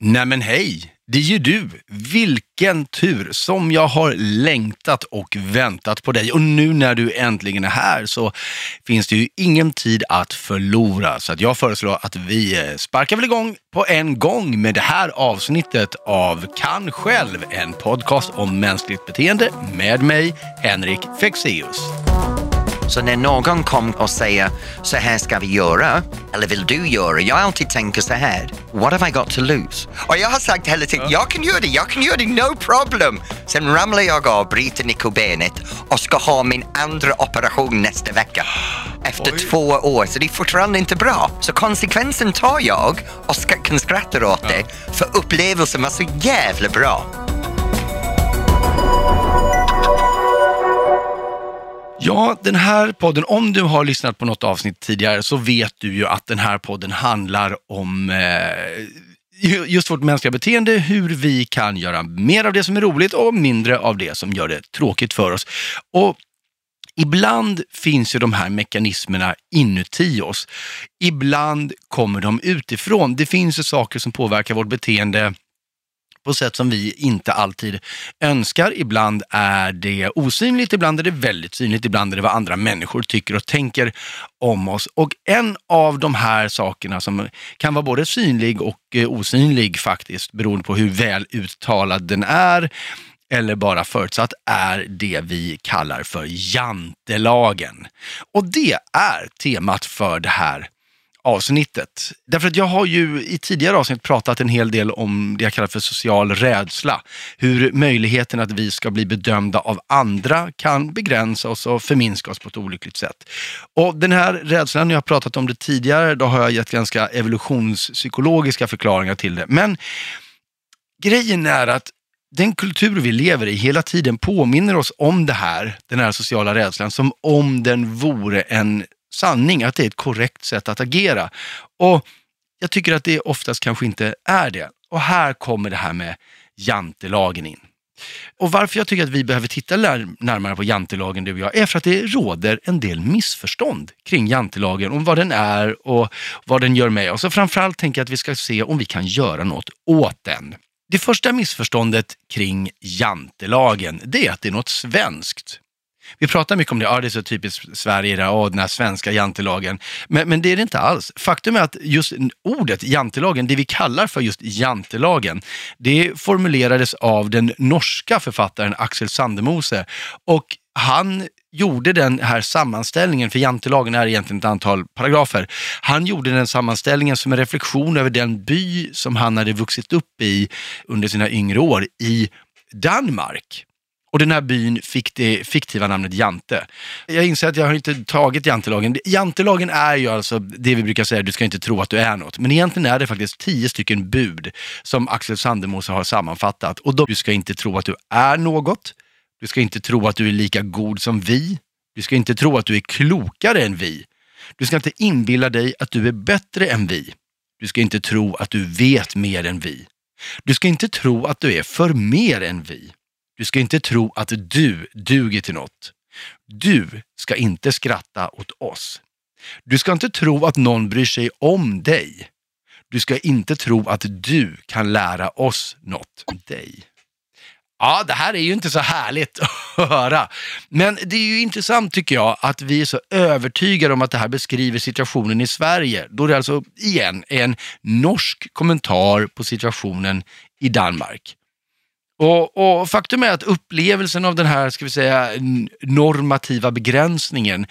Nämen hej, det är ju du. Vilken tur som jag har längtat och väntat på dig. Och nu när du äntligen är här så finns det ju ingen tid att förlora. Så att jag föreslår att vi eh, sparkar väl igång på en gång med det här avsnittet av Kan själv, en podcast om mänskligt beteende med mig, Henrik Fexeus. Så när någon kommer och säger så här ska vi göra, eller vill du göra? Jag alltid tänker så här, what have I got to lose? Och jag har sagt hela tiden, jag kan göra det, jag kan göra det, no problem. Sen ramlar jag av, bryter nyckelbenet och ska ha min andra operation nästa vecka. Efter Oj. två år, så det är fortfarande inte bra. Så konsekvensen tar jag och ska, kan skratta åt det, för upplevelsen var så jävla bra. Ja, den här podden, om du har lyssnat på något avsnitt tidigare så vet du ju att den här podden handlar om eh, just vårt mänskliga beteende, hur vi kan göra mer av det som är roligt och mindre av det som gör det tråkigt för oss. Och Ibland finns ju de här mekanismerna inuti oss. Ibland kommer de utifrån. Det finns ju saker som påverkar vårt beteende på sätt som vi inte alltid önskar. Ibland är det osynligt, ibland är det väldigt synligt, ibland är det vad andra människor tycker och tänker om oss. Och en av de här sakerna som kan vara både synlig och eh, osynlig faktiskt, beroende på hur väl uttalad den är, eller bara förutsatt, är det vi kallar för jantelagen. Och det är temat för det här avsnittet. Därför att jag har ju i tidigare avsnitt pratat en hel del om det jag kallar för social rädsla. Hur möjligheten att vi ska bli bedömda av andra kan begränsa oss och förminska oss på ett olyckligt sätt. Och den här rädslan, jag har pratat om det tidigare, då har jag gett ganska evolutionspsykologiska förklaringar till det. Men grejen är att den kultur vi lever i hela tiden påminner oss om det här, den här sociala rädslan, som om den vore en sanning, att det är ett korrekt sätt att agera. Och jag tycker att det oftast kanske inte är det. Och här kommer det här med jantelagen in. Och varför jag tycker att vi behöver titta närmare på jantelagen, du och jag, är för att det råder en del missförstånd kring jantelagen, om vad den är och vad den gör med oss. Och framförallt tänker jag att vi ska se om vi kan göra något åt den. Det första missförståndet kring jantelagen, det är att det är något svenskt. Vi pratar mycket om det, ja det är så typiskt Sverige, där, åh, den här svenska jantelagen. Men, men det är det inte alls. Faktum är att just ordet jantelagen, det vi kallar för just jantelagen, det formulerades av den norska författaren Axel Sandemose. Och han gjorde den här sammanställningen, för jantelagen är egentligen ett antal paragrafer. Han gjorde den sammanställningen som en reflektion över den by som han hade vuxit upp i under sina yngre år i Danmark. Och den här byn fick det fiktiva namnet Jante. Jag inser att jag har inte tagit jantelagen. Jantelagen är ju alltså det vi brukar säga, du ska inte tro att du är något. Men egentligen är det faktiskt tio stycken bud som Axel Sandemose har sammanfattat. Och då, du ska inte tro att du är något. Du ska inte tro att du är lika god som vi. Du ska inte tro att du är klokare än vi. Du ska inte inbilla dig att du är bättre än vi. Du ska inte tro att du vet mer än vi. Du ska inte tro att du är för mer än vi. Du ska inte tro att du duger till något. Du ska inte skratta åt oss. Du ska inte tro att någon bryr sig om dig. Du ska inte tro att du kan lära oss något om dig. Ja, det här är ju inte så härligt att höra. Men det är ju intressant tycker jag att vi är så övertygade om att det här beskriver situationen i Sverige. Då det alltså igen är en norsk kommentar på situationen i Danmark. Och, och faktum är att upplevelsen av den här, ska vi säga, normativa begränsningen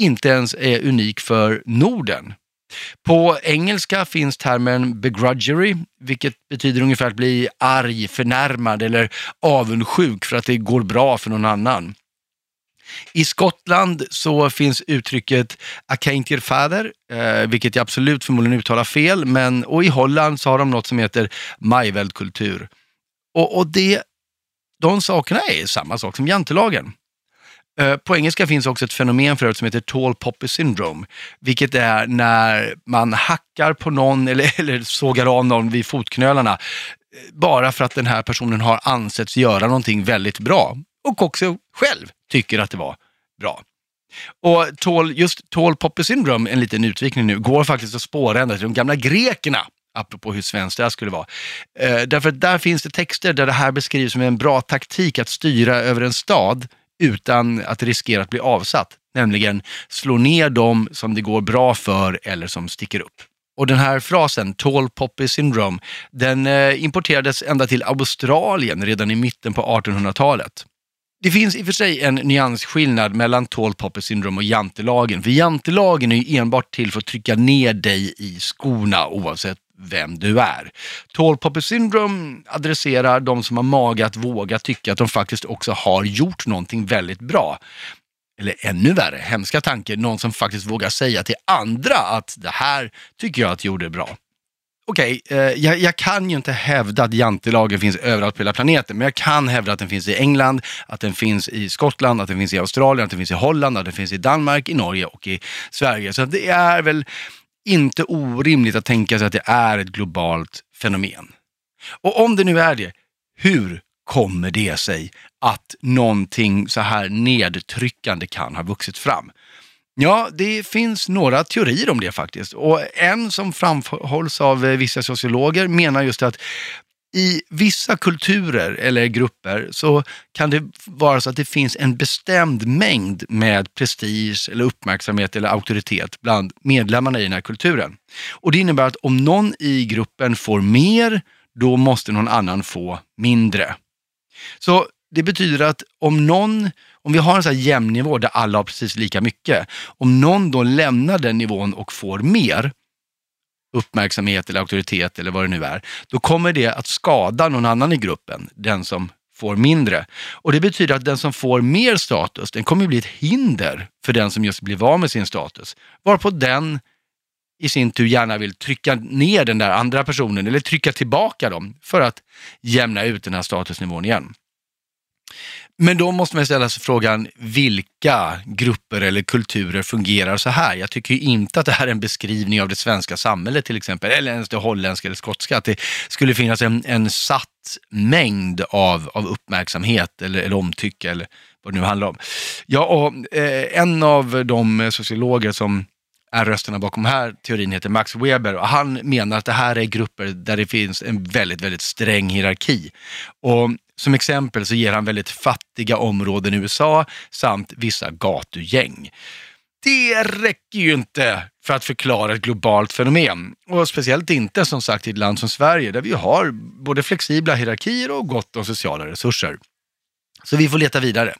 inte ens är unik för Norden. På engelska finns termen begrudgery, vilket betyder ungefär att bli arg, förnärmad eller avundsjuk för att det går bra för någon annan. I Skottland så finns uttrycket a fader, eh, vilket jag absolut förmodligen uttalar fel, men, och i Holland så har de något som heter majveldkultur. Och, och det, de sakerna är samma sak som jantelagen. Eh, på engelska finns också ett fenomen för övrigt som heter tall poppy syndrome, vilket är när man hackar på någon eller, eller sågar av någon vid fotknölarna, eh, bara för att den här personen har ansetts göra någonting väldigt bra och också själv tycker att det var bra. Och tall, just tall poppy syndrome, en liten utvikning nu, går faktiskt att spåra ända till de gamla grekerna apropå hur svenskt det här skulle vara. Eh, därför att där finns det texter där det här beskrivs som en bra taktik att styra över en stad utan att riskera att bli avsatt. Nämligen slå ner dem som det går bra för eller som sticker upp. Och den här frasen, Tall Poppy Syndrome, den eh, importerades ända till Australien redan i mitten på 1800-talet. Det finns i och för sig en nyansskillnad mellan Tall Poppy Syndrome och jantelagen. För jantelagen är ju enbart till för att trycka ner dig i skorna oavsett vem du är. Tall Poppy Syndrome adresserar de som har mage att våga tycka att de faktiskt också har gjort någonting väldigt bra. Eller ännu värre, hemska tanke, någon som faktiskt vågar säga till andra att det här tycker jag att jag gjorde bra. Okej, okay, eh, jag, jag, kan ju inte hävda att jantelagen finns överallt på hela planeten, men jag kan hävda att den finns i England, att den finns i Skottland, att den finns i Australien, att den finns i Holland, att den finns i Danmark, i Norge och i Sverige. Så det är väl inte orimligt att tänka sig att det är ett globalt fenomen. Och om det nu är det, hur kommer det sig att någonting så här nedtryckande kan ha vuxit fram? Ja, det finns några teorier om det faktiskt. Och en som framhålls av vissa sociologer menar just att i vissa kulturer eller grupper så kan det vara så att det finns en bestämd mängd med prestige eller uppmärksamhet eller auktoritet bland medlemmarna i den här kulturen. Och det innebär att om någon i gruppen får mer, då måste någon annan få mindre. Så det betyder att om någon, om vi har en sån här jämn nivå där alla har precis lika mycket, om någon då lämnar den nivån och får mer, uppmärksamhet eller auktoritet eller vad det nu är, då kommer det att skada någon annan i gruppen, den som får mindre. Och det betyder att den som får mer status, den kommer bli ett hinder för den som just blir av med sin status. Varpå den i sin tur gärna vill trycka ner den där andra personen eller trycka tillbaka dem för att jämna ut den här statusnivån igen. Men då måste man ställa sig frågan, vilka grupper eller kulturer fungerar så här? Jag tycker inte att det här är en beskrivning av det svenska samhället till exempel, eller ens det holländska eller skotska, att det skulle finnas en, en satt mängd av, av uppmärksamhet eller, eller omtycke eller vad det nu handlar om. Ja, och eh, en av de sociologer som är rösterna bakom här teorin heter Max Weber och han menar att det här är grupper där det finns en väldigt, väldigt sträng hierarki. Och som exempel så ger han väldigt fattiga områden i USA samt vissa gatugäng. Det räcker ju inte för att förklara ett globalt fenomen. Och speciellt inte som sagt i ett land som Sverige där vi har både flexibla hierarkier och gott om sociala resurser. Så vi får leta vidare.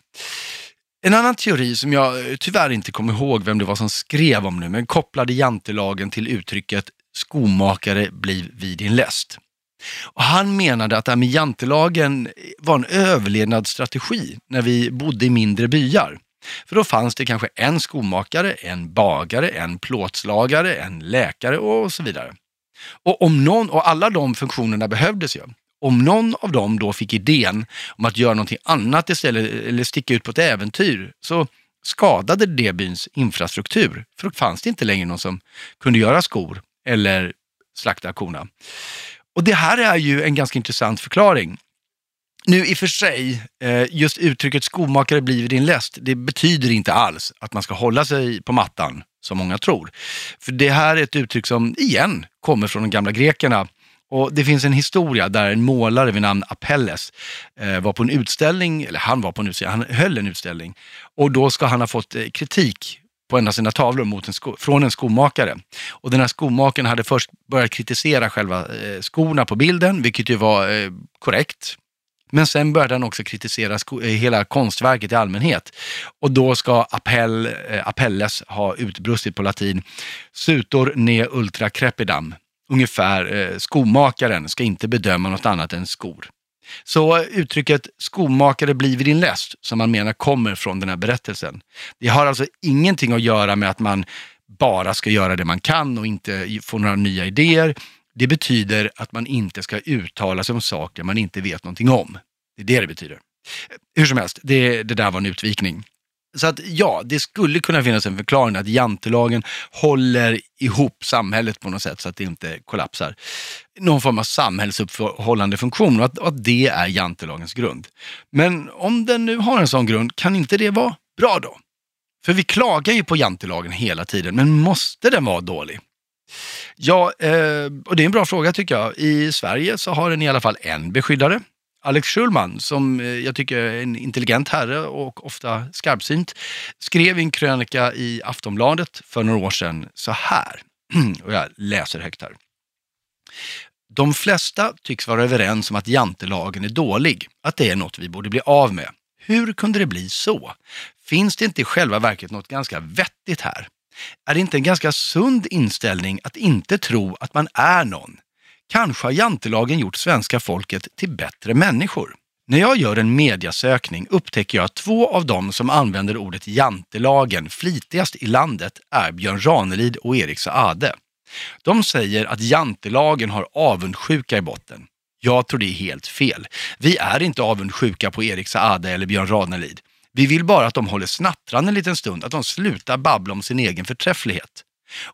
En annan teori som jag eh, tyvärr inte kommer ihåg vem det var som skrev om nu, men kopplade jantelagen till uttrycket skomakare bliv vid din läst. Och han menade att det här med jantelagen var en överlevnadsstrategi när vi bodde i mindre byar. För då fanns det kanske en skomakare, en bagare, en plåtslagare, en läkare och så vidare. Och, om någon, och alla de funktionerna behövdes ju. Om någon av dem då fick idén om att göra någonting annat istället eller sticka ut på ett äventyr så skadade det byns infrastruktur. För då fanns det inte längre någon som kunde göra skor eller slakta korna. Och det här är ju en ganska intressant förklaring. Nu i och för sig, eh, just uttrycket skomakare blir din läst, det betyder inte alls att man ska hålla sig på mattan, som många tror. För det här är ett uttryck som, igen, kommer från de gamla grekerna. Och Det finns en historia där en målare vid namn Apelles eh, var på en utställning, eller han var på en utställning, han höll en utställning. Och då ska han ha fått eh, kritik på en av sina tavlor mot en sko, från en skomakare. Och den här skomakaren hade först börjat kritisera själva eh, skorna på bilden, vilket ju var eh, korrekt. Men sen började han också kritisera sko, eh, hela konstverket i allmänhet. Och då ska Appell, eh, appelles ha utbrustit på latin, sutor ne ultra crepidam. Ungefär, eh, skomakaren ska inte bedöma något annat än skor. Så uttrycket skomakare blir vid din läst, som man menar kommer från den här berättelsen. Det har alltså ingenting att göra med att man bara ska göra det man kan och inte få några nya idéer. Det betyder att man inte ska uttala sig om saker man inte vet någonting om. Det är det det betyder. Hur som helst, det, det där var en utvikning. Så att ja, det skulle kunna finnas en förklaring att jantelagen håller ihop samhället på något sätt så att det inte kollapsar. Någon form av samhällsuppehållande funktion och att, och att det är jantelagens grund. Men om den nu har en sån grund, kan inte det vara bra då? För vi klagar ju på jantelagen hela tiden, men måste den vara dålig? Ja, eh, och det är en bra fråga tycker jag. I Sverige så har den i alla fall en beskyddare. Alex Schulman, som eh, jag tycker är en intelligent herre och ofta skarpsynt, skrev i en krönika i Aftonbladet för några år sedan så här, och jag läser högt här. De flesta tycks vara överens om att jantelagen är dålig, att det är något vi borde bli av med. Hur kunde det bli så? Finns det inte i själva verket något ganska vettigt här? Är det inte en ganska sund inställning att inte tro att man är någon? Kanske har jantelagen gjort svenska folket till bättre människor. När jag gör en mediasökning upptäcker jag att två av dem som använder ordet jantelagen flitigast i landet är Björn Ranelid och Erik Saade. De säger att jantelagen har avundsjuka i botten. Jag tror det är helt fel. Vi är inte avundsjuka på Erik Saade eller Björn Ranelid. Vi vill bara att de håller snattran en liten stund, att de slutar babbla om sin egen förträfflighet.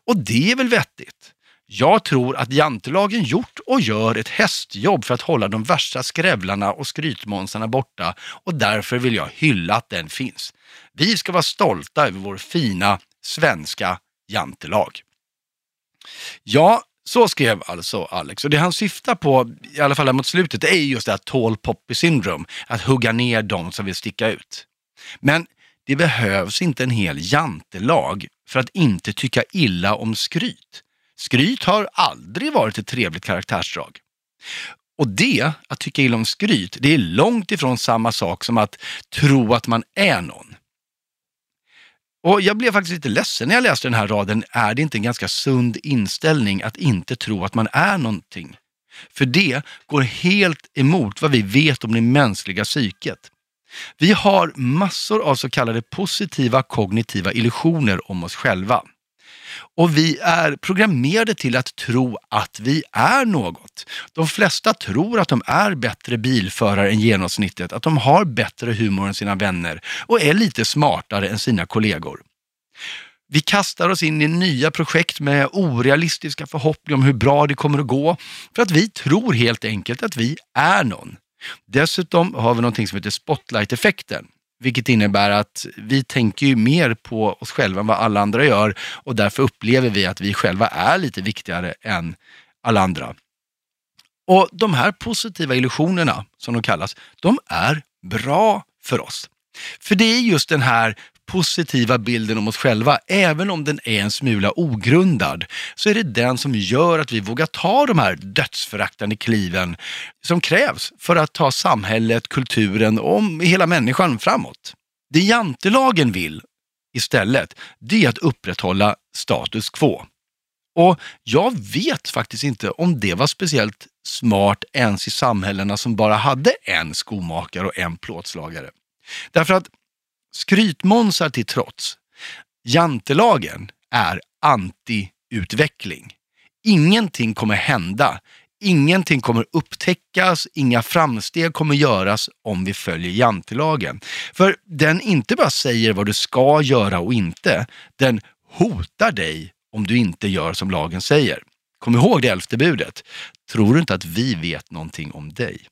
Och det är väl vettigt? Jag tror att jantelagen gjort och gör ett hästjobb för att hålla de värsta skrävlarna och skrytmånsarna borta och därför vill jag hylla att den finns. Vi ska vara stolta över vår fina svenska jantelag. Ja, så skrev alltså Alex och det han syftar på, i alla fall mot slutet, är just det här tall poppy syndrome, att hugga ner de som vill sticka ut. Men det behövs inte en hel jantelag för att inte tycka illa om skryt. Skryt har aldrig varit ett trevligt karaktärsdrag. Och det, att tycka illa om skryt, det är långt ifrån samma sak som att tro att man är någon. Och jag blev faktiskt lite ledsen när jag läste den här raden. Är det inte en ganska sund inställning att inte tro att man är någonting? För det går helt emot vad vi vet om det mänskliga psyket. Vi har massor av så kallade positiva kognitiva illusioner om oss själva. Och vi är programmerade till att tro att vi är något. De flesta tror att de är bättre bilförare än genomsnittet, att de har bättre humor än sina vänner och är lite smartare än sina kollegor. Vi kastar oss in i nya projekt med orealistiska förhoppningar om hur bra det kommer att gå, för att vi tror helt enkelt att vi är någon. Dessutom har vi någonting som heter spotlight-effekten. Vilket innebär att vi tänker ju mer på oss själva än vad alla andra gör och därför upplever vi att vi själva är lite viktigare än alla andra. Och de här positiva illusionerna, som de kallas, de är bra för oss. För det är just den här positiva bilden om oss själva, även om den är en smula ogrundad, så är det den som gör att vi vågar ta de här dödsföraktande kliven som krävs för att ta samhället, kulturen och hela människan framåt. Det jantelagen vill istället, det är att upprätthålla status quo. Och jag vet faktiskt inte om det var speciellt smart ens i samhällena som bara hade en skomakare och en plåtslagare. Därför att skrytmånsar till trots, jantelagen är anti-utveckling. Ingenting kommer hända, ingenting kommer upptäckas, inga framsteg kommer göras om vi följer jantelagen. För den inte bara säger vad du ska göra och inte, den hotar dig om du inte gör som lagen säger. Kom ihåg det elfte budet. Tror du inte att vi vet någonting om dig?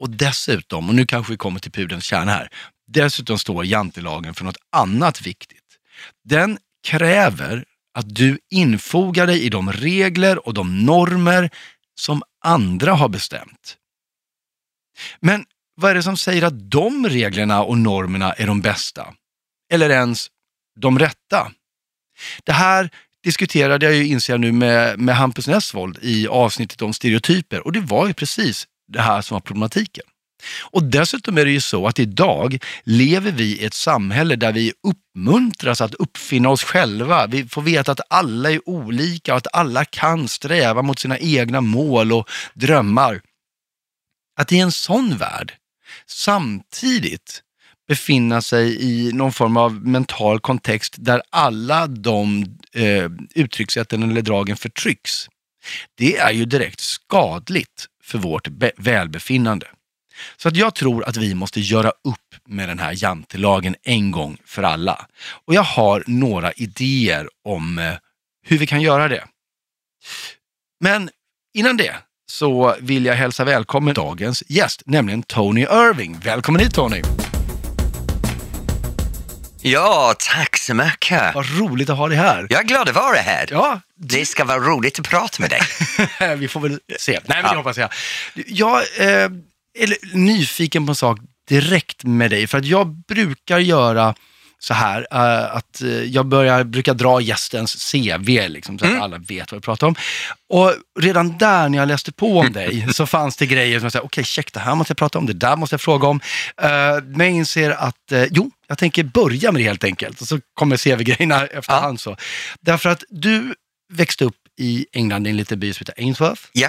Och dessutom, och nu kanske vi kommer till pudelns kärna här, dessutom står jantelagen för något annat viktigt. Den kräver att du infogar dig i de regler och de normer som andra har bestämt. Men vad är det som säger att de reglerna och normerna är de bästa? Eller ens de rätta? Det här diskuterade jag ju, inser jag nu, med, med Hampus Nessvold i avsnittet om stereotyper och det var ju precis det här som var problematiken. Och dessutom är det ju så att idag lever vi i ett samhälle där vi uppmuntras att uppfinna oss själva. Vi får veta att alla är olika och att alla kan sträva mot sina egna mål och drömmar. Att i en sån värld samtidigt befinna sig i någon form av mental kontext där alla de eh, uttryckssätten eller dragen förtrycks. Det är ju direkt skadligt för vårt välbefinnande. Så att jag tror att vi måste göra upp med den här jantelagen en gång för alla. Och jag har några idéer om eh, hur vi kan göra det. Men innan det så vill jag hälsa välkommen dagens gäst, nämligen Tony Irving. Välkommen hit Tony! Ja, tack så mycket. Vad roligt att ha dig här. Jag är glad att vara här. Ja, Det ska vara roligt att prata med dig. vi får väl se. Nej, men det hoppas jag. Jag eh, är nyfiken på en sak direkt med dig, för att jag brukar göra så här, uh, att uh, jag börjar, brukar dra gästens CV, liksom, så att alla vet vad vi pratar om. Och redan där när jag läste på om dig så fanns det grejer som jag sa, okej, okay, check, det här måste jag prata om, det där måste jag fråga om. Uh, men jag inser att, jo, jag tänker börja med det helt enkelt. Och så kommer CV-grejerna efterhand. Ja. Så. Därför att du växte upp i England i en liten by som heter Ainsworth. Ja.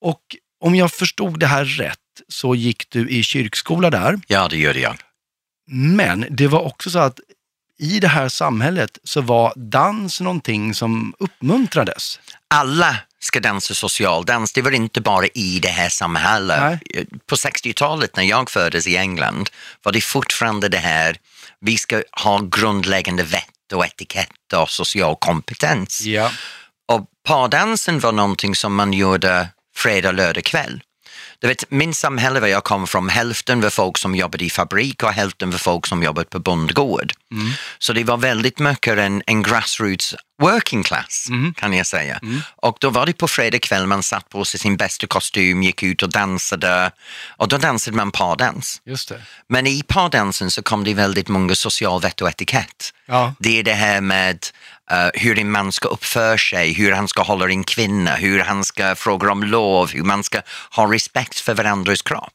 Och om jag förstod det här rätt så gick du i kyrkskola där. Ja, det gjorde jag. Men det var också så att i det här samhället så var dans någonting som uppmuntrades. Alla ska dansa socialdans. Det var inte bara i det här samhället. Nej. På 60-talet när jag föddes i England var det fortfarande det här, vi ska ha grundläggande vett och etikett och social kompetens. Ja. Och pardansen var någonting som man gjorde fredag, lördag kväll. Du vet, min samhälle var jag kom från, hälften var folk som jobbade i fabrik och hälften var folk som jobbade på bondgård. Mm. Så det var väldigt mycket en, en grassroots working class mm. kan jag säga. Mm. Och då var det på fredag kväll man satt på sig sin bästa kostym, gick ut och dansade och då dansade man pardans. Just det. Men i pardansen så kom det väldigt många social vett och etikett. Ja. Det är det här med hur en man ska uppföra sig, hur han ska hålla en kvinna, hur han ska fråga om lov, hur man ska ha respekt för varandras kropp.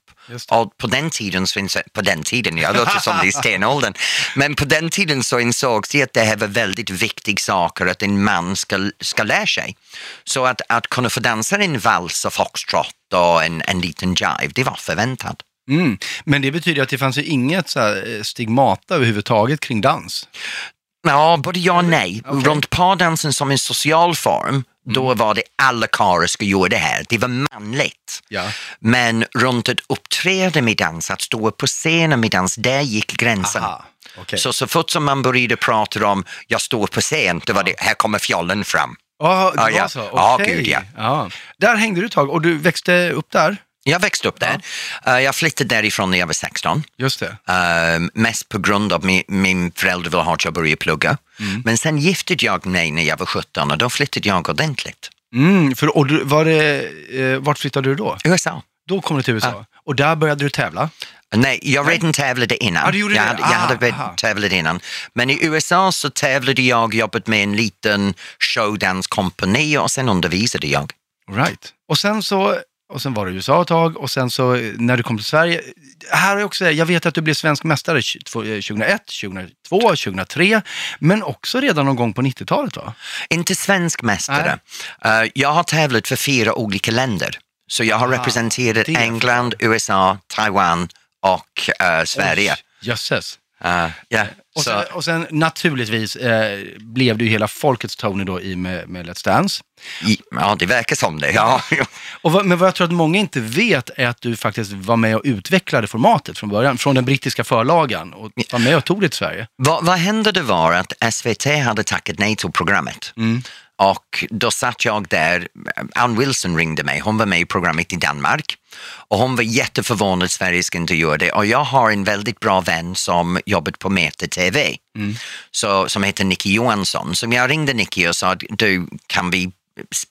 Och på den tiden, på den tiden, jag låter som det är stenåldern, men på den tiden så insågs det att det här var väldigt viktiga saker att en man ska, ska lära sig. Så att, att kunna få dansa en vals och foxtrot och en, en liten jive, det var förväntat. Mm. Men det betyder att det fanns ju inget så eh, stigmata överhuvudtaget kring dans? Ja, både ja och nej. Okay. Runt pardansen som en social form, då mm. var det alla karlar ska göra det här. Det var manligt. Ja. Men runt ett uppträdande med dans, att stå på scenen med dans, där gick gränsen. Okay. Så, så fort som man började prata om, jag står på scen, då var det, här kommer fjollen fram. Oh, det var ja. så? Okay. Ja, gud ja. ja. Där hängde du ett tag och du växte upp där? Jag växte upp där. Ja. Uh, jag flyttade därifrån när jag var 16. Just det. Uh, mest på grund av min, min förälder ville ha att jag började plugga. Mm. Men sen gifte jag mig när jag var 17 och då flyttade jag ordentligt. Mm, för, och var det, eh, vart flyttade du då? USA. Då kom du till USA? Ja. Och där började du tävla? Nej, jag redan tävlade innan. Ah, jag, det? hade, jag hade aha. tävlat innan. Men i USA så tävlade jag, jobbat med en liten showdance-kompani och sen undervisade jag. Right. Och sen så och sen var i USA ett tag och sen så när du kom till Sverige. Här är också, jag vet att du blev svensk mästare 2001, 2002, 2003, men också redan någon gång på 90-talet va? Inte svensk mästare. Uh, jag har tävlat för fyra olika länder. Så jag har ah, representerat England, USA, Taiwan och uh, Sverige. Jösses. Uh, yeah. Och sen, och sen naturligtvis eh, blev du hela folkets Tony då i med, med Let's Dance. Ja, det verkar som det. Ja. och vad, men vad jag tror att många inte vet är att du faktiskt var med och utvecklade formatet från början, från den brittiska förlagan och var med och tog det till Sverige. Vad, vad hände det var att SVT hade tackat nej till programmet. Mm. Och då satt jag där, Ann Wilson ringde mig, hon var med i programmet i Danmark. Och hon var jätteförvånad att Sverige ska inte göra det. Och jag har en väldigt bra vän som jobbat på Meta TV, mm. så, som heter Nicky Johansson. Så jag ringde Nicky och sa, du kan vi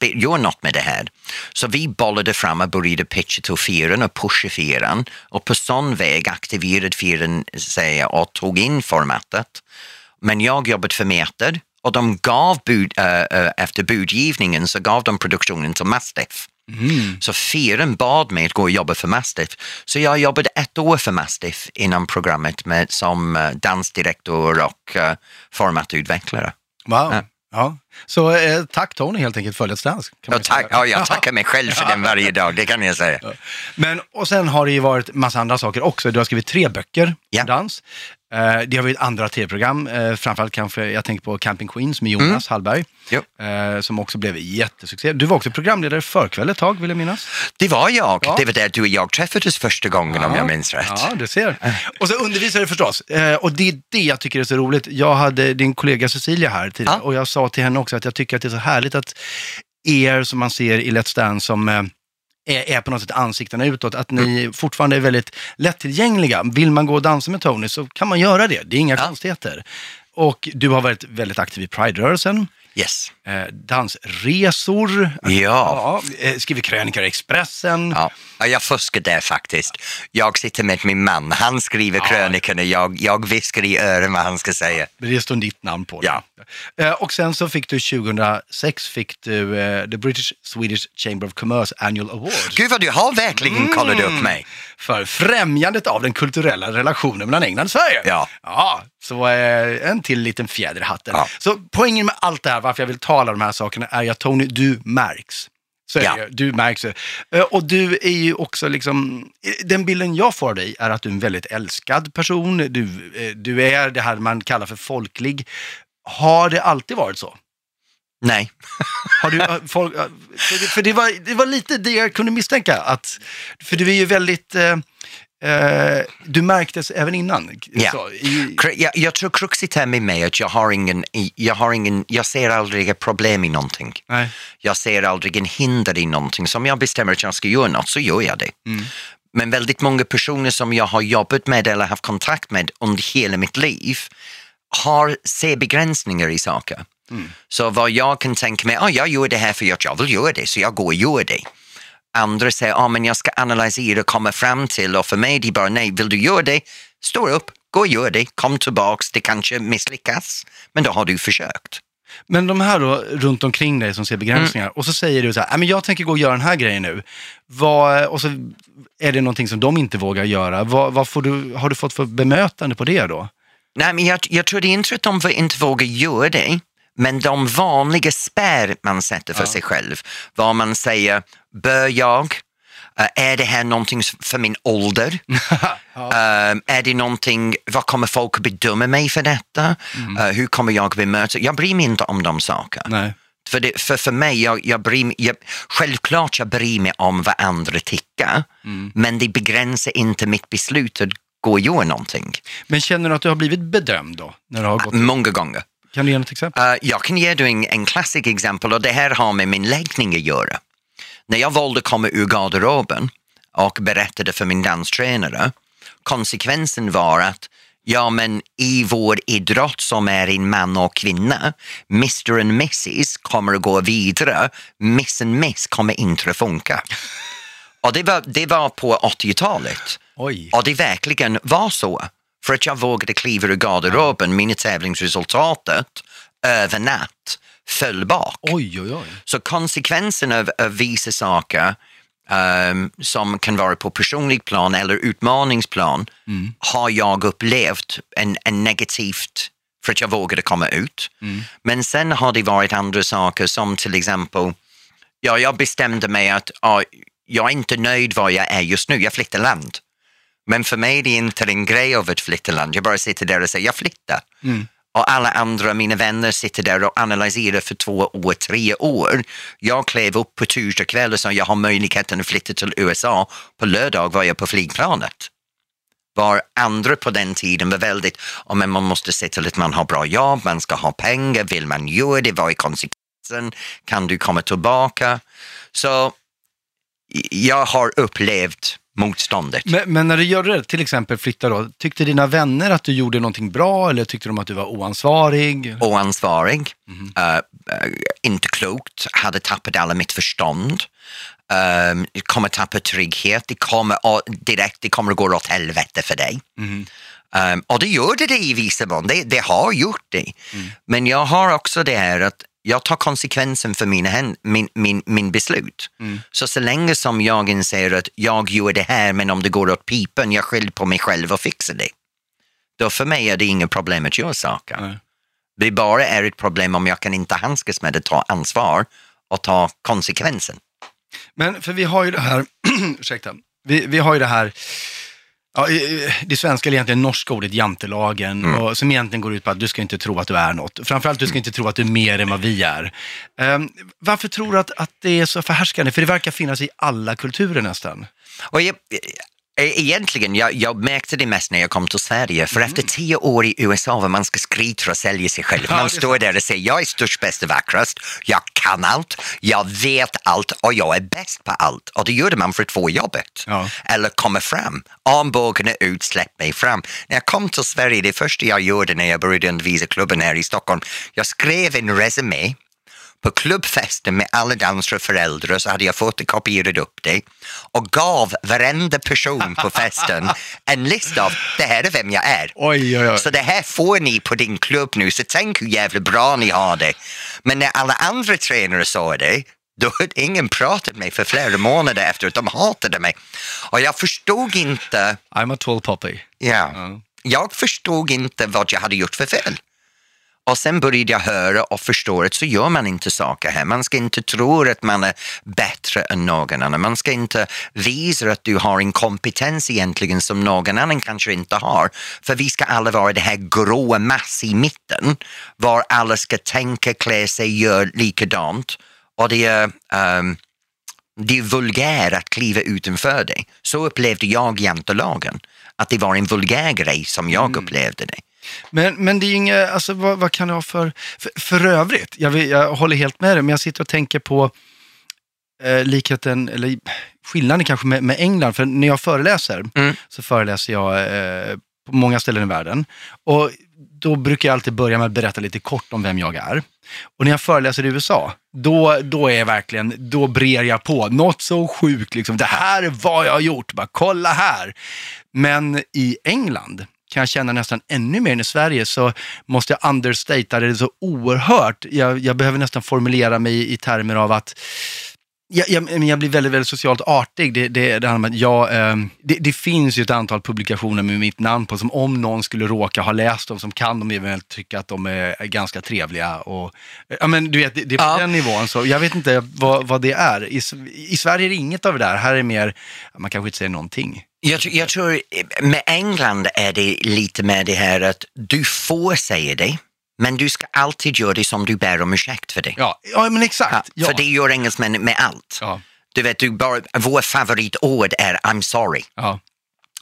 göra något med det här? Så vi bollade fram och började pitcha till fyran och pusha fyran och på sån väg aktiverade fyran sig och tog in formatet. Men jag jobbade för Meta och de gav bud, äh, efter budgivningen så gav de produktionen till Mastiff. Mm. Så fyren bad mig att gå och jobba för Mastiff. Så jag jobbade ett år för Mastiff inom programmet med, som uh, dansdirektor och uh, formatutvecklare. Wow. Ja. ja. Så eh, tack Tony helt enkelt för Let's Dance. Ja, tack, ja, jag tackar mig själv för den varje dag, det kan jag säga. Men, och sen har det ju varit massa andra saker också. Du har skrivit tre böcker om dans. Eh, det har varit andra tv-program, eh, framförallt kanske, jag tänker på Camping Queens med Jonas mm. Hallberg, eh, som också blev jättesuccé. Du var också programledare för kväll ett tag, vill jag minnas. Det var jag. Ja. Det var där du och jag träffades första gången ja. om jag minns rätt. Ja, du ser. Och så undervisade du förstås. Och det är det jag tycker är så roligt. Jag hade din kollega Cecilia här tidigare ja. och jag sa till henne också att jag tycker att det är så härligt att er som man ser i Let's Dance som är, är på något sätt ansiktena utåt, att ni fortfarande är väldigt lättillgängliga. Vill man gå och dansa med Tony så kan man göra det, det är inga ja. konstigheter. Och du har varit väldigt aktiv i Pride-rörelsen. Yes. eh, dansresor, Ja. ja, eh, skriver krönikor i Expressen. Ja. Ja, jag fuskar där faktiskt. Jag sitter med min man, han skriver Ja. krönikorna, jag, jag viskar i öronen vad han ska säga. Det står ditt namn på det. Ja. Eh, Och sen så fick du 2006 fick du eh, The British Swedish Chamber of Commerce Annual Award. Gud vad du har verkligen Mm. kollat upp mig. För främjandet av den kulturella relationen mellan England och Sverige. Ja. Ja, så eh, en till liten fjäder i hatten. Ja. Så poängen med allt det här, varför jag vill tala om de här sakerna, är att Tony, du märks. Så Ja. Du märks. Eh, Och du är ju också liksom, eh, den bilden jag får av dig är att du är en väldigt älskad person. Du, eh, du är det här man kallar för folklig. Har det alltid varit så? Nej. Har du, folk, för det, var, det var lite det jag kunde misstänka. Att, för du är ju väldigt, du märktes även innan. Ja. Så, i, Jag, jag tror kruxet är med mig att jag har ingen, jag har ingen, jag ser aldrig ett problem i någonting. nej. Jag ser aldrig en hinder i någonting. Så om jag bestämmer att jag ska göra något så gör jag det. Mm. Men väldigt många personer som jag har jobbat med eller haft kontakt med under hela mitt liv har ser begränsningar i saker. Mm. Så vad jag kan tänka mig, ah, jag gör det här för att jag vill göra det, så jag går och gör det. Andra säger, ah, men jag ska analysera och komma fram till och för mig det är bara nej, vill du göra det, stå upp, gå och gör det, kom tillbaks, det kanske misslyckas, men då har du försökt. Men de här då, runt omkring dig som ser begränsningar och så säger du så här, "Nej, men jag tänker gå och göra den här grejen nu. Vad, och så är det någonting som de inte vågar göra. Vad, vad får du, har du fått för bemötande på det då? Nej, men jag, jag tror det är inte att de inte vågar göra det, men de vanliga spärr man sätter för Ja. sig själv, vad man säger, bör jag? Eh, är det här någonting för min ålder? Eh, är det någonting, vad kommer folk bedöma mig för detta? Eh, hur kommer jag bemöta? Jag bryr mig inte om de sakerna. Nej. För, det, för, för mig, jag, jag bryr mig, jag, självklart jag bryr mig om vad andra tycker, men det begränsar inte mitt beslut att gå och göra någonting. Men känner du att du har blivit bedömd då? När du har gått? Många gånger. Kan du ge något exempel? Uh, jag kan ge dig en, en klassisk exempel och det här har med min läggning att göra. När jag valde att komma ur garderoben och berättade för min danstränare, konsekvensen var att ja men i vår idrott som är en man och kvinna, Mr och Mrs kommer att gå vidare, Miss and Miss kommer inte att funka. Och det var, det var på 80-talet. Oj. Och det verkligen var så. För att jag vågade kliva ur garderoben, mina tävlingsresultatet över natt föll bak. Oj, oj, oj. Så konsekvensen av, av vissa saker ehm, som kan vara på personlig plan eller utmaningsplan har jag upplevt en, en negativt för att jag vågade komma ut. Men sen har det varit andra saker som till exempel, ja, jag bestämde mig att ja, jag är inte nöjd var jag är just nu, jag flyttar land. Men för mig är det inte en grej av att flytta land, jag bara sitter där och säger jag flyttar. Och alla andra, mina vänner, sitter där och analyserar för två år, tre år. Jag klev upp på torsdag kväll och sa jag har möjligheten att flytta till USA. På lördag var jag på flygplanet. Var andra på den tiden var väldigt, oh, men man måste se till att man har bra jobb, man ska ha pengar, vill man göra det, vad är konsekvensen, kan du komma tillbaka? Så jag har upplevt motståndet. Men, men när du gjorde det, till exempel flytta då, tyckte dina vänner att du gjorde någonting bra eller tyckte de att du var oansvarig? oansvarig, eh, eh, inte klokt, hade tappat alla mitt förstånd, um, kommer tappa trygghet, det kommer, direkt det kommer att gå åt helvete för dig. Um, och det gör det i vissa mån, det, det har gjort det. Men jag har också det här att jag tar konsekvensen för mina hän- min, min, min beslut. Så så länge som jag inser att jag gör det här men om det går åt pipen, jag skyller på mig själv och fixar det. Då för mig är det inget problem att göra saker. Nej. Det bara är ett problem om jag kan inte handskas med det, ta ansvar och ta konsekvensen. Men för vi har ju det här, ursäkta, vi, vi har ju det här, ja, det svenska eller egentligen norska ordet jantelagen, Mm. och, som egentligen går ut på att du ska inte tro att du är något. Framförallt du ska inte tro att du är mer än vad vi är. Ehm, varför tror du att, att det är så förhärskande? För det verkar finnas i alla kulturer nästan. Och jag, Egentligen, jag, jag märkte det mest när jag kom till Sverige, för efter tio år i USA var man ska skryta och sälja sig själv. Mm. Man står där och säger jag är störst, bäst och vackrast, jag kan allt, jag vet allt och jag är bäst på allt. Och det gjorde man för att få jobbet. Ja. Eller komma fram. Armbågarna ut, släpp mig fram. När jag kom till Sverige, det första jag gjorde när jag började undervisa klubben här i Stockholm, jag skrev en resumé på klubbfesten med alla dansare och föräldrar så hade jag fotokopierat upp det och gav varenda person på festen en lista av det här är vem jag är. Oj, oj, oj. Så det här får ni på din klubb nu, så tänk hur jävla bra ni har det. Men när alla andra tränare sa det, då hade ingen pratat med mig för flera månader efteråt. De hatade mig. Och jag förstod inte, I'm a tall poppy. ja, Ja. jag förstod inte vad jag hade gjort för fel. Och sen började jag höra och förstå att så gör man inte saker här. Man ska inte tro att man är bättre än någon annan. Man ska inte visa att du har en kompetens egentligen som någon annan kanske inte har. För vi ska alla vara det här gråa mass i mitten var alla ska tänka, klä sig, göra likadant. Och det är, ehm, det är vulgär att kliva utanför det. Så upplevde jag jantelagen. Att det var en vulgär grej som jag upplevde det. Men, men det är inget, alltså vad, vad kan det ha för, för, för övrigt, jag, vill, jag håller helt med dig, men jag sitter och tänker på eh, likheten, eller skillnaden kanske med, med England, för när jag föreläser Mm. så föreläser jag eh, på många ställen i världen. Och då brukar jag alltid börja med att berätta lite kort om vem jag är. Och när jag föreläser i USA, då, då är jag verkligen, då brer jag på. Något så sjukt, liksom. det här är vad jag har gjort, bara kolla här. Men i England kan jag känna nästan ännu mer än i Sverige så måste jag understatea det så oerhört. Jag, jag behöver nästan formulera mig i, i termer av att jag, jag, jag blir väldigt, väldigt socialt artig. Det, det, det, handlar om att jag, eh, det, det finns ju ett antal publikationer med mitt namn på som om någon skulle råka ha läst dem som kan de eventuellt tycka att de är, ganska trevliga. Och, ja, men du vet, det, är på Ja. den nivån. Så jag vet inte vad, vad det är. I, I Sverige är det inget av det där. Här är det mer, man kanske inte säger någonting. Jag, jag tror med England är det lite med det här att du får säga det, men du ska alltid göra det som du ber om ursäkt för det. Ja, ja men exakt. Ja. För det gör engelsmän med allt. Ja, Du vet, du bara, vår favoritord är I'm sorry. ja.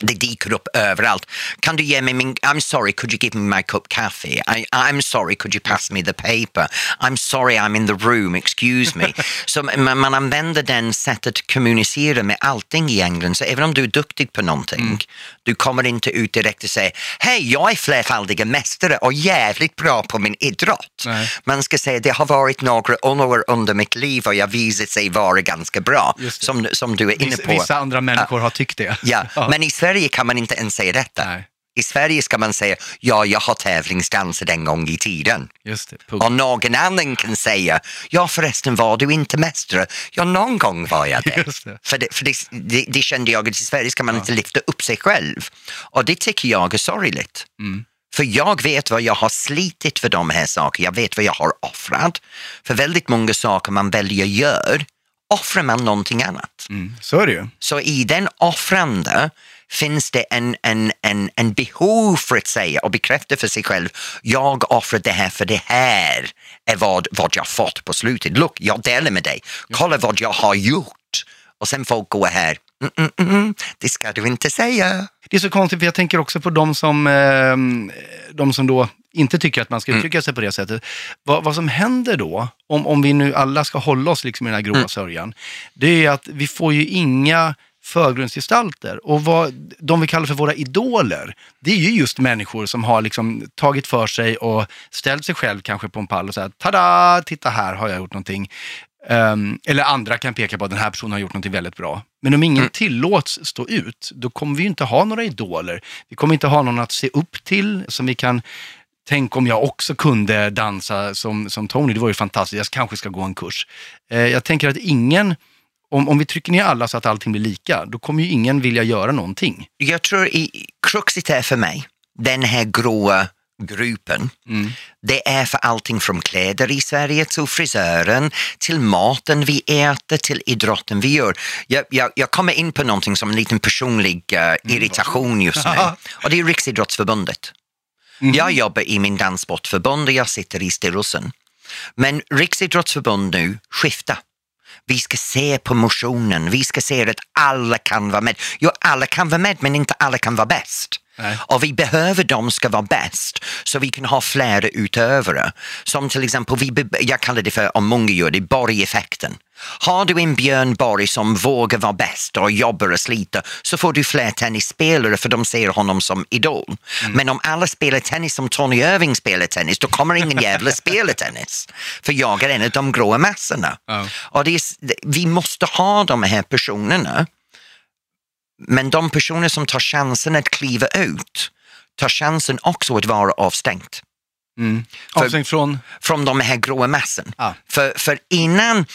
Det dyker upp överallt. Kan du ge mig min... I'm sorry, could you give me my cup coffee? I, I'm sorry, could you pass me the paper? I'm sorry, I'm in the room, excuse me. Så man, man använder den sättet att kommunicera med allting i England. Så även om du är duktig på någonting, du kommer inte ut direkt och säger hej, jag är flerfaldiga mästare och jävligt bra på min idrott. Nej. Man ska säga det har varit några år under mitt liv och jag visat sig vara ganska bra, som, som du är inne på. vissa andra människor har tyckt det. Ja, men i Sverige kan man inte ens säga detta. Nej, I Sverige ska man säga, ja, jag har tävlingsdansat en gång i tiden. just det. Punkt. Och någon annan kan säga, ja förresten var du inte mästare? Ja, någon gång var jag det. Det. För, det, för det, det, det kände jag att i Sverige ska man inte lyfta upp sig själv. Och det tycker jag är sorgligt. Mm. För jag vet vad jag har slitit för de här sakerna, jag vet vad jag har offrat. För väldigt många saker man väljer gör, offrar man någonting annat. Mm. Så är det ju. Så i den offrande finns det en, en, en, en behov för att säga och bekräfta för sig själv, jag offrar det här för det här är vad, vad jag fått på slutet. Look, jag delar med dig. Kolla vad jag har gjort. Och sen folk går här, mm, mm, mm, mm, det ska du inte säga. Det är så konstigt, för jag tänker också på de som, eh, de som då inte tycker att man ska uttrycka sig på det sättet. Vad, vad som händer då, om, om vi nu alla ska hålla oss liksom i den här gråa sörjan, det är att vi får ju inga förgrundsgestalter. Och vad de vi kallar för våra idoler, det är ju just människor som har liksom tagit för sig och ställt sig själv kanske på en pall och sagt tada, titta här har jag gjort någonting. Ehm, eller andra kan peka på att den här personen har gjort någonting väldigt bra. Men om ingen tillåts stå ut, då kommer vi ju inte ha några idoler. Vi kommer inte ha någon att se upp till som vi kan Tänk om jag också kunde dansa som, som Tony, det var ju fantastiskt, jag kanske ska gå en kurs. Eh, jag tänker att ingen, om, om vi trycker ner alla så att allting blir lika, då kommer ju ingen vilja göra någonting. Jag tror i kruxet är för mig, den här gråa gruppen, det är för allting från kläder i Sverige till frisören, till maten vi äter, till idrotten vi gör. Jag, jag, jag kommer in på någonting som en liten personlig eh, irritation just nu och det är Riksidrottsförbundet. Jag jobbar i min danssportförbund och jag sitter i styrelsen. Men Riksidrottsförbund nu skiftar. Vi ska se på motionen, vi ska se att alla kan vara med. Jo, alla kan vara med men inte alla kan vara bäst. Nej. Och vi behöver de ska vara bäst så vi kan ha flera utövare. Som till exempel, vi, jag kallar det för, om många gör det, Borg-effekten. Har du en Björn Borg som vågar vara bäst och jobbar och sliter så får du fler tennisspelare för de ser honom som idol. Men om alla spelar tennis som Tony Irving spelar tennis då kommer ingen jävla spela tennis. För jag är en av de gråa massorna. Ja. Och är, vi måste ha de här personerna men de personer som tar chansen att kliva ut tar chansen också att vara avstängt Mm. Avstängt från... från de här gråa massan. Ja. För, för innan,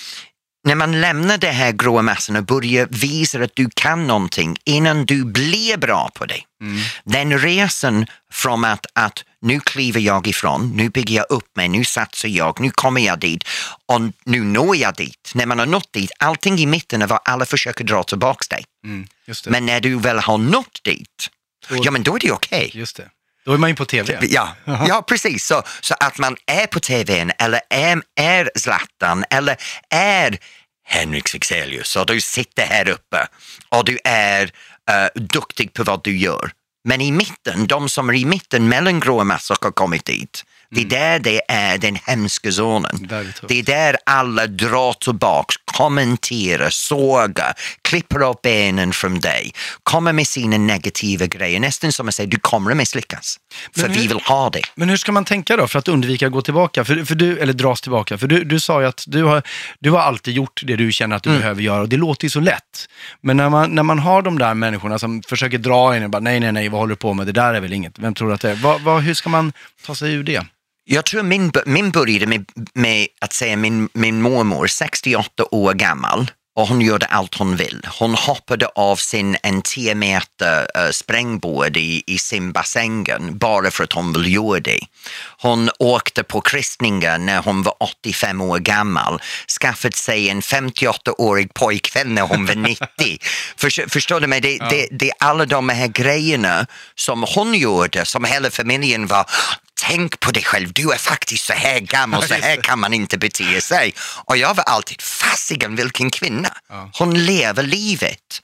när man lämnar det här gråa massan och börjar visa att du kan någonting, innan du blir bra på det, Mm. den resan från att, att nu kliver jag ifrån, nu bygger jag upp mig, nu satsar jag, nu kommer jag dit och nu når jag dit. När man har nått dit, allting i mitten är vad alla försöker dra tillbaka dig. Mm. Men när du väl har nått dit, Då- ja men då är det okej. Just det. Då är man ju på tv. Ja, ja precis. Så, så att man är på tvn eller är, är Zlatan eller är Henrik Fexelius och du sitter här uppe och du är uh, duktig på vad du gör. Men i mitten, de som är i mitten mellan gråa massor har kommit dit. Det är där det är den hemska zonen. Det är där alla drar tillbaks, kommenterar, sågar, klipper upp benen från dig, kommer med sina negativa grejer. Nästan som att säga, du kommer att misslyckas. För Men vi hur- vill ha det. Men hur ska man tänka då för att undvika att gå tillbaka? För, för du, eller dras tillbaka? För du, du sa ju att du har, du har alltid gjort det du känner att du behöver göra och det låter ju så lätt. Men när man, när man har de där människorna som försöker dra en och bara nej, nej, nej, vad håller du på med? Det där är väl inget. Vem tror du att det är? Vad, vad, hur ska man ta sig ur det? Jag tror min, min började med, med att säga min, min mormor, 68 år gammal, och hon gjorde allt hon vill. Hon hoppade av sin en 10 meter uh, sprängboard i, i simbassängen bara för att hon ville göra det. Hon åkte på kristningar när hon var 85 år gammal, skaffat sig en 58-årig pojkvän när hon var 90. För, förstår du mig? Det, det, det är alla de här grejerna som hon gjorde, som hela familjen var Tänk på dig själv, du är faktiskt så här gammal, så här kan man inte bete sig. Och jag var alltid, fasiken vilken kvinna. Hon lever livet.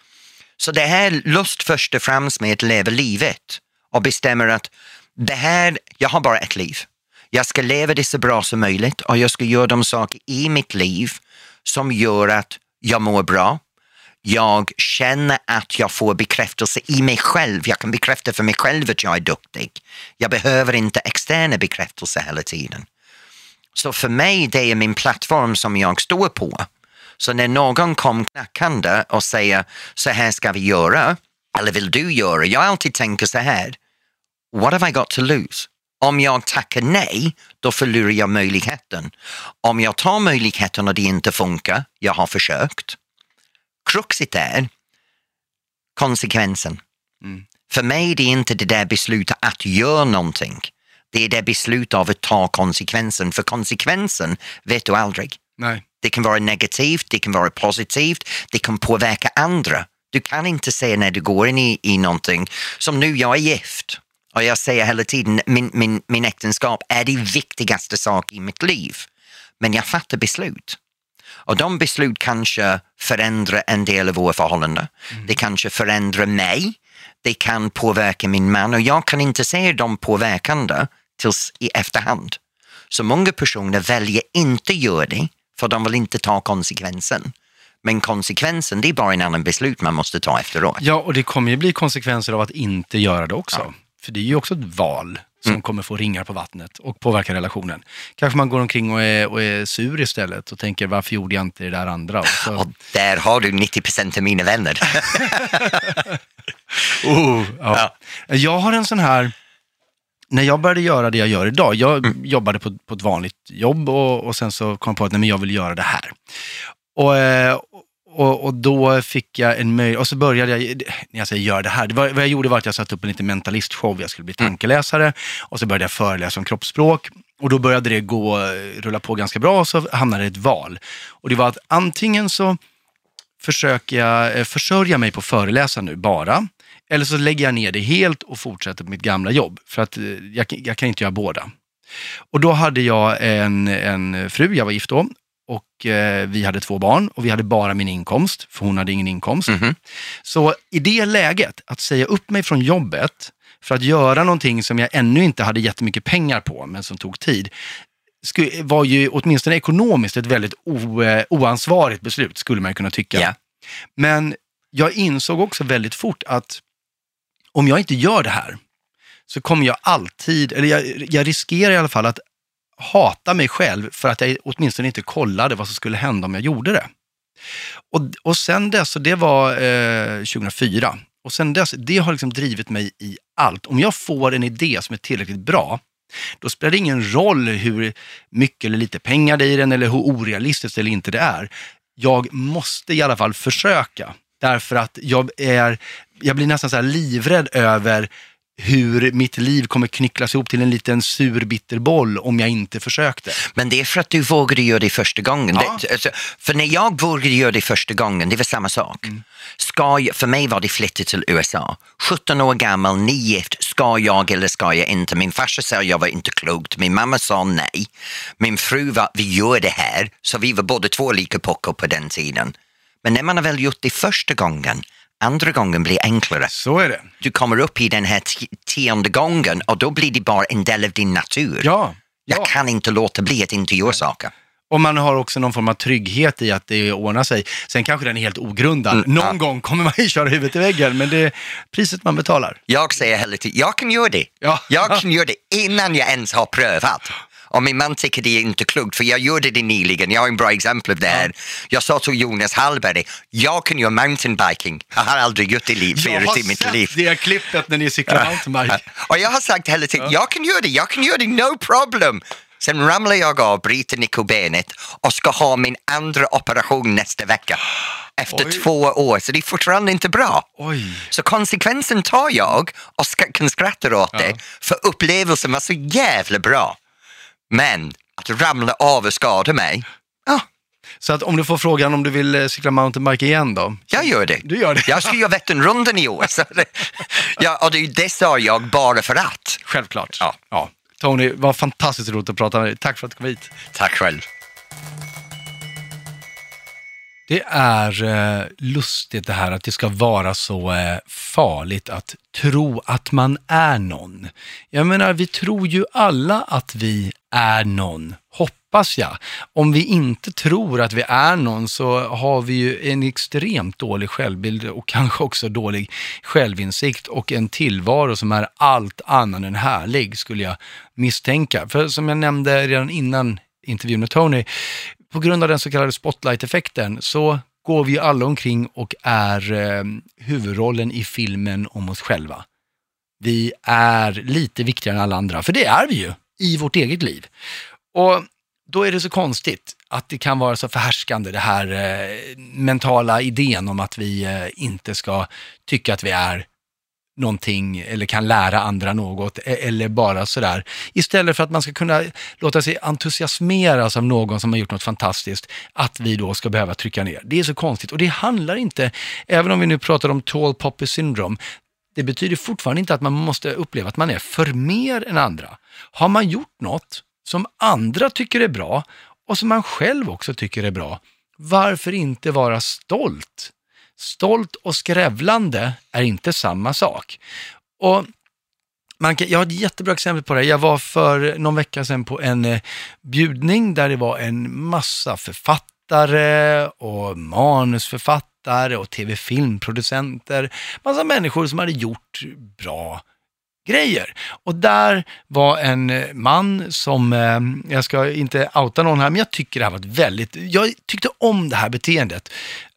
Så det här lust först och främst med att leva livet och bestämmer att det här, jag har bara ett liv. Jag ska leva det så bra som möjligt och jag ska göra de saker i mitt liv som gör att jag mår bra. Jag känner att jag får bekräftelse i mig själv. Jag kan bekräfta för mig själv att jag är duktig. Jag behöver inte externa bekräftelse hela tiden. Så för mig, det är min plattform som jag står på. Så när någon kom knackande och säger så här ska vi göra, eller vill du göra? Jag alltid tänker så här, what have I got to lose? Om jag tackar nej, då förlorar jag möjligheten. Om jag tar möjligheten och det inte funkar, jag har försökt. Kruxet är konsekvensen. Mm. För mig är det inte det där beslutet att göra någonting. Det är det beslutet av att ta konsekvensen. För konsekvensen vet du aldrig. Nej. Det kan vara negativt, det kan vara positivt, det kan påverka andra. Du kan inte säga när du går in i, i någonting, som nu, jag är gift och jag säger hela tiden, min, min, min äktenskap är det viktigaste sak i mitt liv. Men jag fattar beslut. Och de beslut kanske förändrar en del av våra förhållanden. Det kanske förändrar mig. Det kan påverka min man och jag kan inte se dem påverkande tills i efterhand. Så många personer väljer inte göra det för de vill inte ta konsekvensen. Men konsekvensen, det är bara en annan beslut man måste ta efteråt. Ja, och det kommer ju bli konsekvenser av att inte göra det också. För det är ju också ett val som Mm. kommer få ringar på vattnet och påverka relationen. Kanske man går omkring och är, och är sur istället och tänker varför gjorde jag inte det där andra? Och så, Och där har du 90 procent av mina vänner. oh, ja. Jag har en sån här, när jag började göra det jag gör idag, jag Mm. jobbade på, på ett vanligt jobb och, och sen så kom jag på att nej, men jag vill göra det här. Och, eh, och, och då fick jag en möjlighet, och så började jag, när jag säger gör det här, det var, vad jag gjorde var att jag satte upp en liten mentalistshow, jag skulle bli tankeläsare och så började jag föreläsa om kroppsspråk och då började det gå, rulla på ganska bra och så hamnade det ett val. Och det var att antingen så försöker jag eh, försörja mig på föreläsa nu bara. Eller så lägger jag ner det helt och fortsätter på mitt gamla jobb. För att eh, jag, jag kan inte göra båda. Och då hade jag en, en fru, jag var gift då. Och eh, vi hade två barn och vi hade bara min inkomst, för hon hade ingen inkomst. Mhm. Så i det läget, att säga upp mig från jobbet för att göra någonting som jag ännu inte hade jättemycket pengar på, men som tog tid, var ju åtminstone ekonomiskt ett väldigt eh, oansvarigt beslut, skulle man kunna tycka. Ja. Men jag insåg också väldigt fort att om jag inte gör det här så kommer jag alltid, eller jag, jag riskerar i alla fall att hata mig själv för att jag åtminstone inte kollade vad som skulle hända om jag gjorde det. Och, och sen dess, och det var eh, 2004, och sen dess, det har liksom drivit mig i allt. Om jag får en idé som är tillräckligt bra, då spelar det ingen roll hur mycket eller lite pengar det är i den eller hur orealistiskt eller inte det är. Jag måste i alla fall försöka. Därför att jag, är, jag blir nästan så här livrädd över hur mitt liv kommer knycklas ihop till en liten sur bitter boll om jag inte försökte. Men det är för att du vågade göra det första gången. Ja. Det, alltså, för när jag vågade göra det första gången, det var samma sak. Mm. Ska jag, för mig var det flytta till USA. 17 år gammal, nygift, ska jag eller ska jag inte? Min farsa sa jag var inte klokt, min mamma sa nej. Min fru var, vi gör det här. Så vi var båda två lika puckor på den tiden. Men när man har väl gjort det första gången, andra gången blir enklare. Så är det. Du kommer upp i den här tionde gången och då blir det bara en del av din natur. Ja. Jag ja. kan inte låta bli att inte göra saker. Och man har också någon form av trygghet i att det ordnar sig. Sen kanske den är helt ogrundad. Mm, någon ja. gång kommer man ju köra huvudet i väggen, men det är priset man betalar. Jag säger hela tiden, jag kan göra det. Ja. Jag kan göra det innan jag ens har prövat. Och min man tycker det är inte klokt för jag gjorde det nyligen, jag har en bra exempel av det här. Jag sa till Jonas Hallberg, jag kan göra mountainbiking. Jag har aldrig gjort det i liv, Jag förut har i mitt sett liv. det klippet när ni cyklar mountainbike. Och jag har sagt hela tiden, jag kan göra det, jag kan göra det, no problem. Sen ramlar jag av, bryter nyckelbenet och ska ha min andra operation nästa vecka. Efter Oj. två år, så det är fortfarande inte bra. Oj. Så konsekvensen tar jag och ska, kan skratta åt det, för upplevelsen var så jävla bra. Men att ramla av och skada mig, ja, Så att om du får frågan om du vill eh, cykla mountainbike igen då? jag gör det. Du gör det? Jag ska göra Vätternrundan i år. Så det, ja, och det, det sa jag bara för att. Självklart. Ja. ja. Tony, vad fantastiskt roligt att prata med dig. Tack för att du kom hit. Tack själv. Det är eh, lustigt det här att det ska vara så eh, farligt att tro att man är någon. Jag menar, vi tror ju alla att vi är någon, hoppas jag. Om vi inte tror att vi är någon så har vi ju en extremt dålig självbild och kanske också dålig självinsikt och en tillvaro som är allt annat än härlig, skulle jag misstänka. För som jag nämnde redan innan intervjun med Tony, på grund av den så kallade spotlight-effekten så går vi alla omkring och är eh, huvudrollen i filmen om oss själva. Vi är lite viktigare än alla andra, för det är vi ju i vårt eget liv. Och då är det så konstigt att det kan vara så förhärskande, det här eh, mentala idén om att vi eh, inte ska tycka att vi är någonting eller kan lära andra något e-, eller bara sådär. Istället för att man ska kunna låta sig entusiasmeras av någon som har gjort något fantastiskt, att vi då ska behöva trycka ner. Det är så konstigt och det handlar inte, även om vi nu pratar om tall poppy syndrome, det betyder fortfarande inte att man måste uppleva att man är för mer än andra. Har man gjort något som andra tycker är bra och som man själv också tycker är bra, varför inte vara stolt? Stolt och skrävlande är inte samma sak. Och man kan, jag har ett jättebra exempel på det. Jag var för någon vecka sedan på en eh, bjudning där det var en massa författare och manusförfattare och tv-filmproducenter. Massa människor som hade gjort bra grejer. Och där var en eh, man som, eh, jag ska inte outa någon här, men jag tycker det här var ett väldigt, jag tyckte om det här beteendet.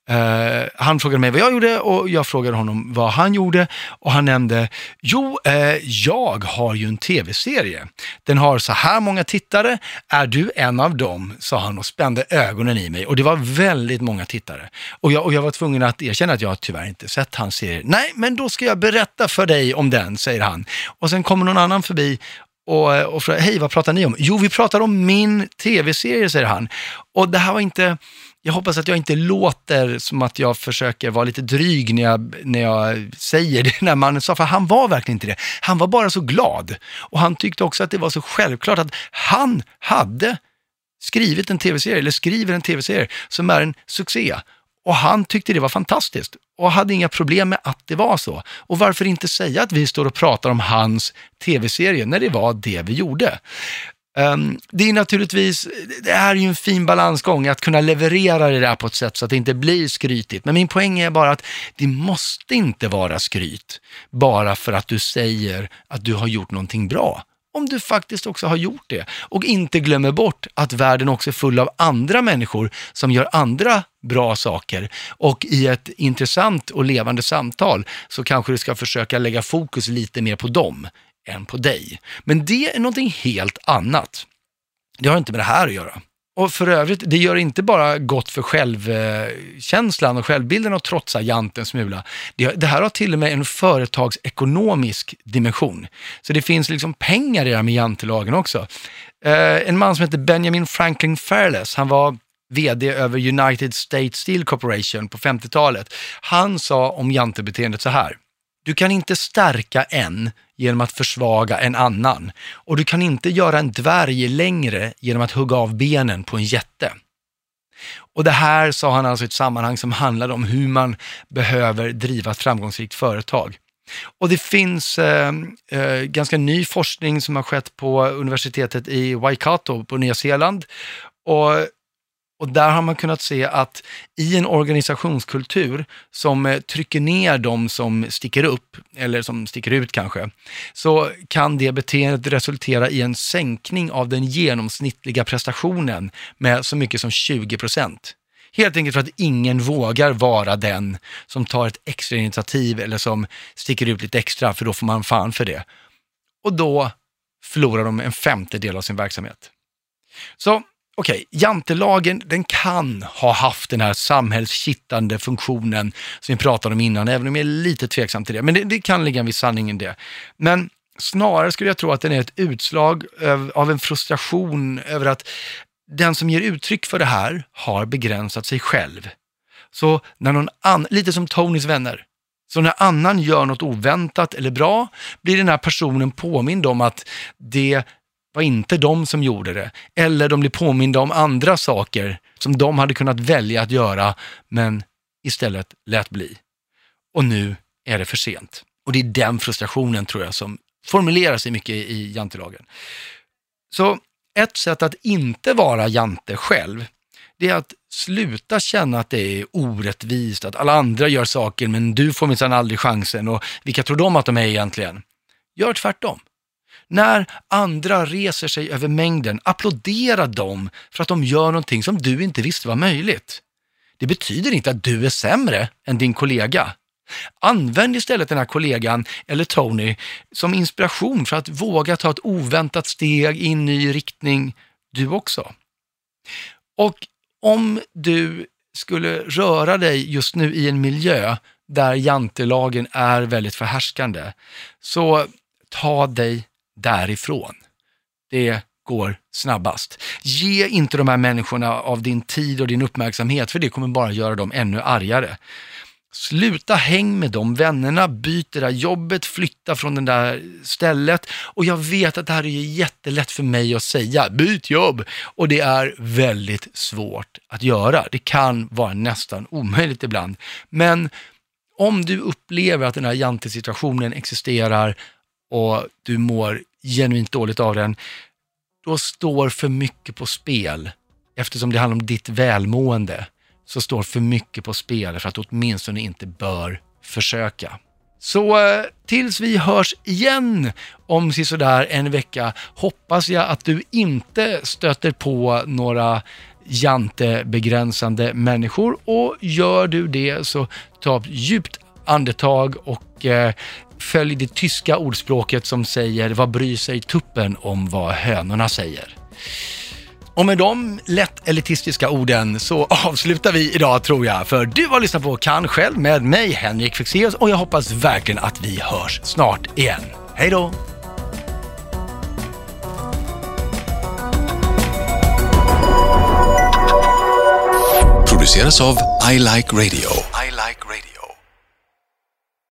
Eh, han frågade mig vad jag gjorde och jag frågade honom vad han gjorde och han nämnde, jo, eh, jag har ju en tv-serie. Den har så här många tittare, är du en av dem? sa han och spände ögonen i mig och det var väldigt många tittare. Och jag, och jag var tvungen att erkänna att jag tyvärr inte sett hans serie. Nej, men då ska jag berätta för dig om den, säger han. Och sen kommer någon annan förbi och, eh, och frågar, hej vad pratar ni om? Jo, vi pratar om min tv-serie, säger han. Och det här var inte, jag hoppas att jag inte låter som att jag försöker vara lite dryg när jag, när jag säger det den här mannen sa, för han var verkligen inte det. Han var bara så glad. Och han tyckte också att det var så självklart att han hade skrivit en tv-serie, eller skriver en tv-serie som är en succé. Och han tyckte det var fantastiskt och hade inga problem med att det var så. Och varför inte säga att vi står och pratar om hans tv-serie när det var det vi gjorde? Um, det är naturligtvis, det är ju en fin balansgång att kunna leverera det där på ett sätt så att det inte blir skrytigt. Men min poäng är bara att det måste inte vara skryt bara för att du säger att du har gjort någonting bra. Om du faktiskt också har gjort det. Och inte glömmer bort att världen också är full av andra människor som gör andra bra saker. Och i ett intressant och levande samtal så kanske du ska försöka lägga fokus lite mer på dem än på dig. Men det är någonting helt annat. Det har inte med det här att göra. Och för övrigt, det gör inte bara gott för självkänslan och självbilden att trotsa janten smula. Det, här har till och med en företagsekonomisk dimension. Så det finns liksom pengar i det här med jantelagen också. Eh, en man som heter Benjamin Franklin Fairless, han var VD över United States Steel Corporation på 50-talet. Han sa om jantebeteendet så här. Du kan inte stärka en genom att försvaga en annan och du kan inte göra en dvärg längre genom att hugga av benen på en jätte. Och det här sa han alltså i ett sammanhang som handlade om hur man behöver driva ett framgångsrikt företag. Och det finns eh, eh, ganska ny forskning som har skett på universitetet i Waikato på Nya Zeeland. Och och där har man kunnat se att i en organisationskultur som eh, trycker ner de som sticker upp, eller som sticker ut kanske, så kan det beteendet resultera i en sänkning av den genomsnittliga prestationen med så mycket som 20 procent. Helt enkelt för att ingen vågar vara den som tar ett extra initiativ eller som sticker ut lite extra, för då får man fan för det. Och då förlorar de en femtedel av sin verksamhet. Så okej, okay, jantelagen den kan ha haft den här samhällskittande funktionen som vi pratade om innan, även om jag är lite tveksam till det. Men det, det kan ligga en viss sanning i det. Men snarare skulle jag tro att den är ett utslag av en frustration över att den som ger uttryck för det här har begränsat sig själv. Så när någon annan, lite som Tonys vänner, så när annan gör något oväntat eller bra blir den här personen påmind om att det var inte de som gjorde det. Eller de blir påminda om andra saker som de hade kunnat välja att göra, men istället lät bli. Och nu är det för sent. Och det är den frustrationen tror jag som formulerar sig mycket i jantelagen. Så ett sätt att inte vara jante själv, det är att sluta känna att det är orättvist, att alla andra gör saker men du får minsann aldrig chansen och vilka tror de att de är egentligen? Gör tvärtom. När andra reser sig över mängden, applådera dem för att de gör någonting som du inte visste var möjligt. Det betyder inte att du är sämre än din kollega. Använd istället den här kollegan, eller Tony, som inspiration för att våga ta ett oväntat steg i en ny riktning, du också. Och om du skulle röra dig just nu i en miljö där jantelagen är väldigt förhärskande, så ta dig därifrån. Det går snabbast. Ge inte de här människorna av din tid och din uppmärksamhet, för det kommer bara göra dem ännu argare. Sluta häng med de vännerna, byt det där jobbet, flytta från det där stället. Och jag vet att det här är jättelätt för mig att säga, byt jobb. Och det är väldigt svårt att göra. Det kan vara nästan omöjligt ibland. Men om du upplever att den här jantesituationen existerar, och du mår genuint dåligt av den, då står för mycket på spel. Eftersom det handlar om ditt välmående, så står för mycket på spel för att du åtminstone inte bör försöka. Så eh, tills vi hörs igen om sådär en vecka hoppas jag att du inte stöter på några jantebegränsande människor och gör du det så ta ett djupt andetag och och eh, följ det tyska ordspråket som säger vad bryr sig tuppen om vad hönorna säger. Och med de lätt elitistiska orden så avslutar vi idag tror jag, för du har lyssnat på Kan själv med mig Henrik Fexeus och jag hoppas verkligen att vi hörs snart igen. Hej då! Produceras av I Like Radio. I like radio.